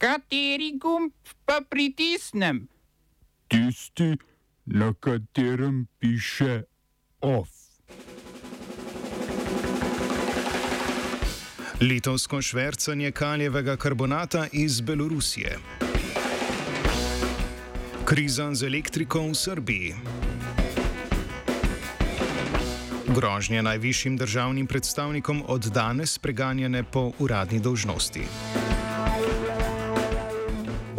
Kateri gumb pa pritisnem? Tisti, na katerem piše OF. Litovsko švrcanje kaljevega karbonata iz Belorusije. Kriza z elektriko v Srbiji. Grožnje najvišjim državnim predstavnikom od danes preganjene po uradni dolžnosti.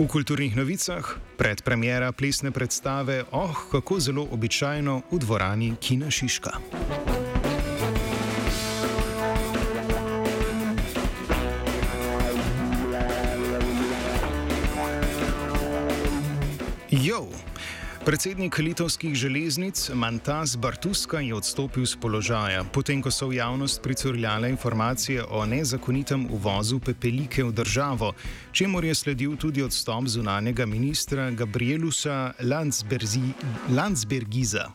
V kulturnih novicah predpremiera plesne predstave Oh, kako zelo običajno v dvorani Kina Šiška. Jo! Predsednik litovskih železnic Mantas Bartuska je odstopil z položaja, potem ko so v javnost pricurljale informacije o nezakonitem uvozu pepelike v državo, čemu je sledil tudi odstop zunanjega ministra Gabrielusa Landsbergiza.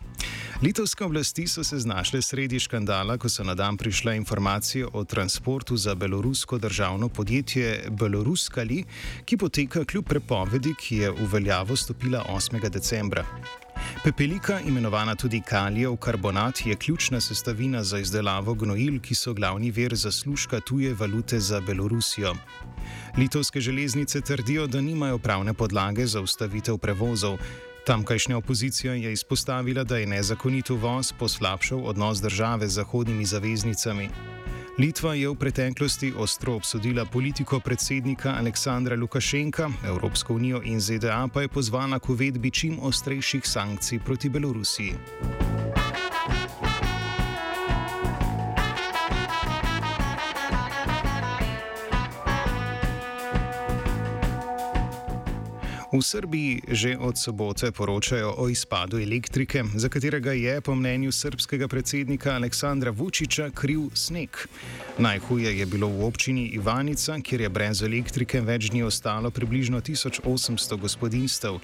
Litovske oblasti so se znašle sredi škandala, ko so na dan prišle informacije o transportu za belorusko državno podjetje Beloruskali, ki poteka kljub prepovedi, ki je v veljavo stopila 8. decembra. Pepelika, imenovana tudi kalijev karbonat, je ključna sestavina za izdelavo gnojil, ki so glavni vir zaslužka tuje valute za Belorusijo. Litovske železnice trdijo, da nimajo pravne podlage za ustavitev prevozov. Tamkajšnja opozicija je izpostavila, da je nezakonit uvoz poslabšal odnos države z zahodnimi zaveznicami. Litva je v preteklosti ostro obsodila politiko predsednika Aleksandra Lukašenka, Evropsko unijo in ZDA pa je pozvala k uvedbi čim ostrejših sankcij proti Belorusiji. V Srbiji že od sobote poročajo o izpadu elektrike, za katerega je po mnenju srpskega predsednika Aleksandra Vučiča kriv sneg. Najhuje je bilo v občini Ivanica, kjer je brez elektrike več dni ostalo približno 1800 gospodinstv.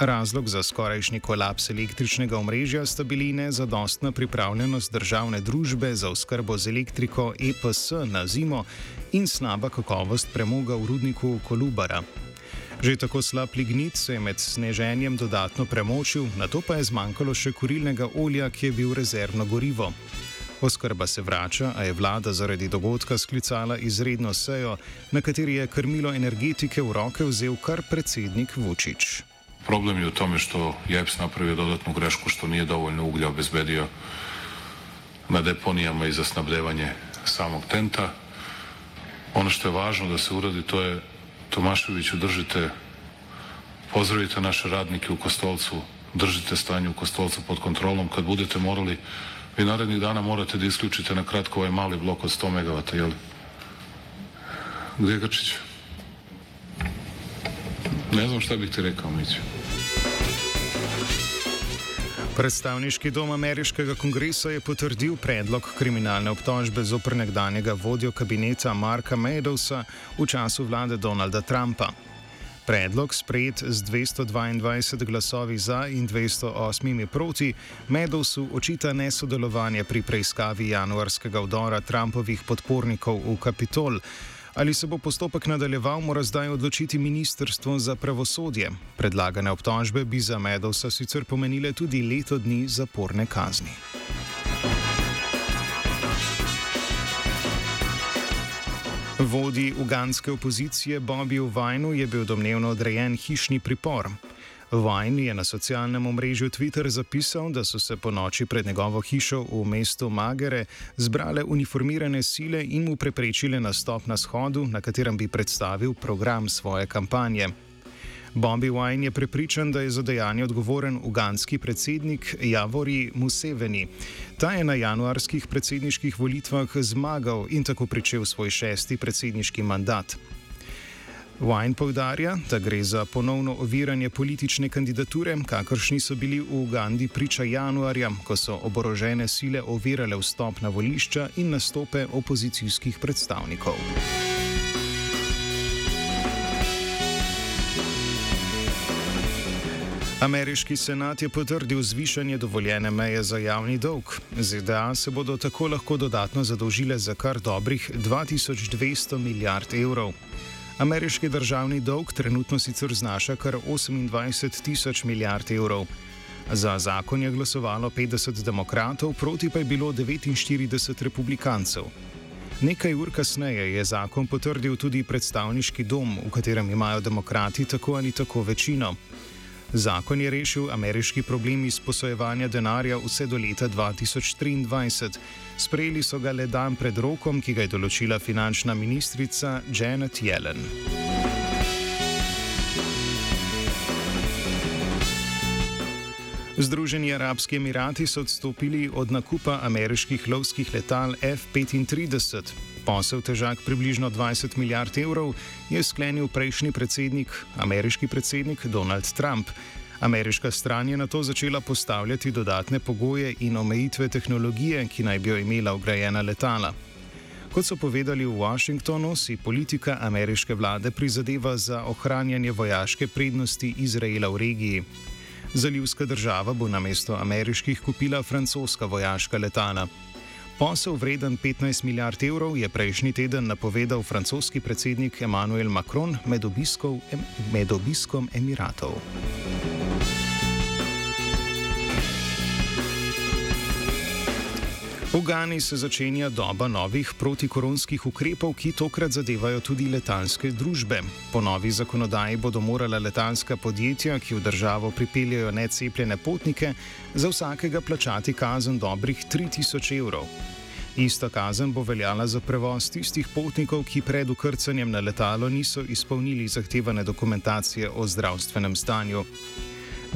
Razlog za skorajšnji kolaps električnega omrežja sta bili nezadostna pripravljenost državne družbe za oskrbo z elektriko EPS na zimo in slaba kakovost premoga v rudniku Kolubara. Že tako slab lignit se je med sneženjem dodatno premočil, na to pa je zmanjkalo še kurilnega olja, ki je bil rezervno gorivo. Oskrba se vrača, a je vlada zaradi dogodka sklicala izredno sejo, na kateri je krmilo energetike v roke vzel kar predsednik Vučić. Problem je v tome što je EPS napravio dodatnu grešku što nije dovoljno uglja obezbedio na deponijama i za snabdevanje samog tenta. Ono što je važno da se uradi to je Tomaševiću, držite, pozdravite naše radnike u Kostolcu, držite stanje u Kostolcu pod kontrolom. Kad budete morali, vi narednih dana morate da isključite na kratko ovaj mali blok od 100 MW, jel? Gdje je Grčić? Ne znam šta bih ti rekao, Miću. Predstavniški dom ameriškega kongresa je potrdil predlog kriminalne obtožbe zoper nekdanjega vodjo kabineta Marka Medowsa v času vlade Donalda Trumpa. Predlog, sprejet z 222 glasovi za in 208 proti, Medowsu očita nesodelovanje pri preiskavi januarskega vdora Trumpovih podpornikov v Kapitol. Ali se bo postopek nadaljeval, mora zdaj odločiti Ministrstvo za pravosodje. Predlagane obtožbe bi za Medovsa sicer pomenile tudi leto dni zaporne kazni. Vodi uganske opozicije Bobiju Vajnu je bil domnevno odrejen hišni pripor. Vajn je na socialnem omrežju Twitter zapisal, da so se po noči pred njegovo hišo v mestu Magere zbrale uniformirane sile in mu preprečile nastop na shodu, na katerem bi predstavil program svoje kampanje. Bobby Wine je prepričan, da je za dejanje odgovoren uganski predsednik Javori Museveni. Ta je na januarskih predsedniških volitvah zmagal in tako pričel svoj šesti predsedniški mandat. Wine povdarja, da gre za ponovno oviranje politične kandidature, kakršni so bili v Ugandi priča januarja, ko so oborožene sile ovirale vstop na volišča in nastope opozicijskih predstavnikov. Ameriški senat je potrdil zvišanje dovoljene meje za javni dolg. ZDA se bodo tako lahko dodatno zadolžile za kar dobrih 2200 milijard evrov. Ameriški državni dolg trenutno sicer znaša kar 28 tisoč milijard evrov. Za zakon je glasovalo 50 demokratov, proti pa je bilo 49 republikancev. Nekaj ur kasneje je zakon potrdil tudi predstavniški dom, v katerem imajo demokrati tako ali tako večino. Zakon je rešil ameriški problem izposojevanja denarja vse do leta 2023. Sprejeli so ga le dan pred rokom, ki ga je določila finančna ministrica Janet Yellen. Združeni arabski emirati so odstopili od nakupa ameriških lovskih letal F-35. Posel težak približno 20 milijard evrov je sklenil prejšnji predsednik, ameriški predsednik Donald Trump. Ameriška stran je na to začela postavljati dodatne pogoje in omejitve tehnologije, ki naj bi jo imela ugrajena letala. Kot so povedali v Washingtonu, si politika ameriške vlade prizadeva za ohranjanje vojaške prednosti Izraela v regiji. Zalivska država bo na mesto ameriških kupila francoska vojaška letala. Posel vreden 15 milijard evrov je prejšnji teden napovedal francoski predsednik Emmanuel Macron med, obiskov, med obiskom Emiratov. V Gani se začenja doba novih protikoronskih ukrepov, ki tokrat zadevajo tudi letalske družbe. Po novi zakonodaji bodo morala letalska podjetja, ki v državo pripeljajo necepljene potnike, za vsakega plačati kazen dobrih 3000 evrov. Ista kazen bo veljala za prevoz tistih potnikov, ki pred ukrcanjem na letalo niso izpolnili zahtevane dokumentacije o zdravstvenem stanju.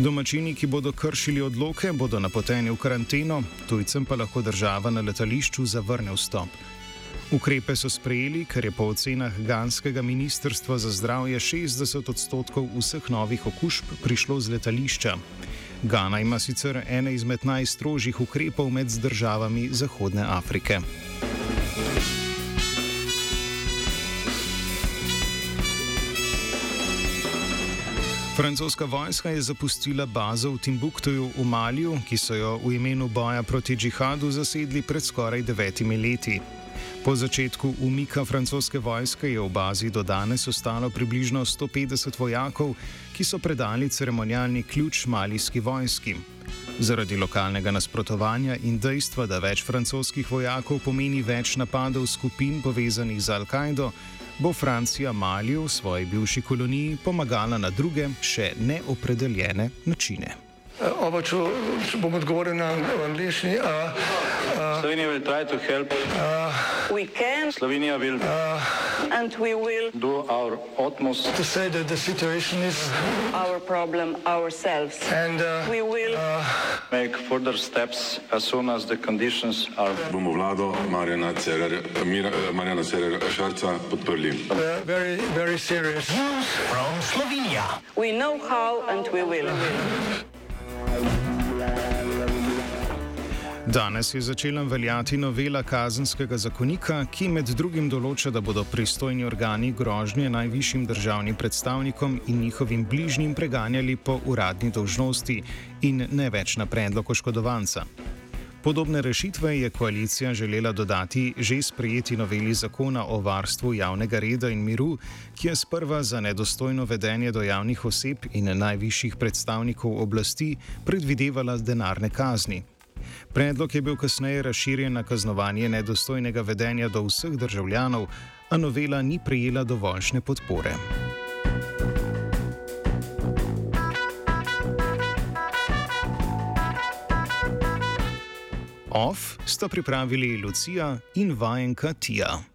Domačini, ki bodo kršili odloke, bodo napoteni v karanteno, tujcem pa lahko država na letališču zavrne vstop. Ukrepe so sprejeli, ker je po ocenah Ganskega ministrstva za zdravje 60 odstotkov vseh novih okužb prišlo z letališča. Gana ima sicer ene izmed najstrožjih ukrepov med državami Zahodne Afrike. Francoska vojska je zapustila bazo v Timbuktuju v Maliju, ki so jo v imenu boja proti džihadu zasedli pred skoraj devetimi leti. Po začetku umika francoske vojske je v bazi do danes ostalo približno 150 vojakov, ki so predali ceremonialni ključ malijski vojski. Zaradi lokalnega nasprotovanja in dejstva, da več francoskih vojakov pomeni več napadov skupin povezanih z Al-Kaido, bo Francija Maliju, svoji bivši koloniji, pomagala na druge, še neopredeljene načine. Uh, Oba, če, če bom odgovoril na angliški. Uh, uh, Slovenija bo poskušala pomagati. Slovenija bo naredila naš utmost, da bo rekla, da je situacija naš problem, ourselves. In da bomo naredili nadaljnje korake, as soon as the conditions are. Bomo vlado Marjana Cererja, Marjana Cererja Šarca podprli. Zelo, zelo resno. Slovenija. We know how and we will. Danes je začela veljati novela kazenskega zakonika, ki med drugim določa, da bodo pristojni organi grožnje najvišjim državnim predstavnikom in njihovim bližnjim preganjali po uradni dolžnosti in ne več na predlog oškodovanca. Podobne rešitve je koalicija želela dodati že sprejeti noveli zakona o varstvu javnega reda in miru, ki je sprva za nedostojno vedenje do javnih oseb in najvišjih predstavnikov oblasti predvidevala denarne kazni. Predlog je bil kasneje razširjen na kaznovanje nedostojnega vedenja do vseh državljanov, a novela ni prejela dovoljšne podpore. OF sta pripravili Lucija in vajenka Tija.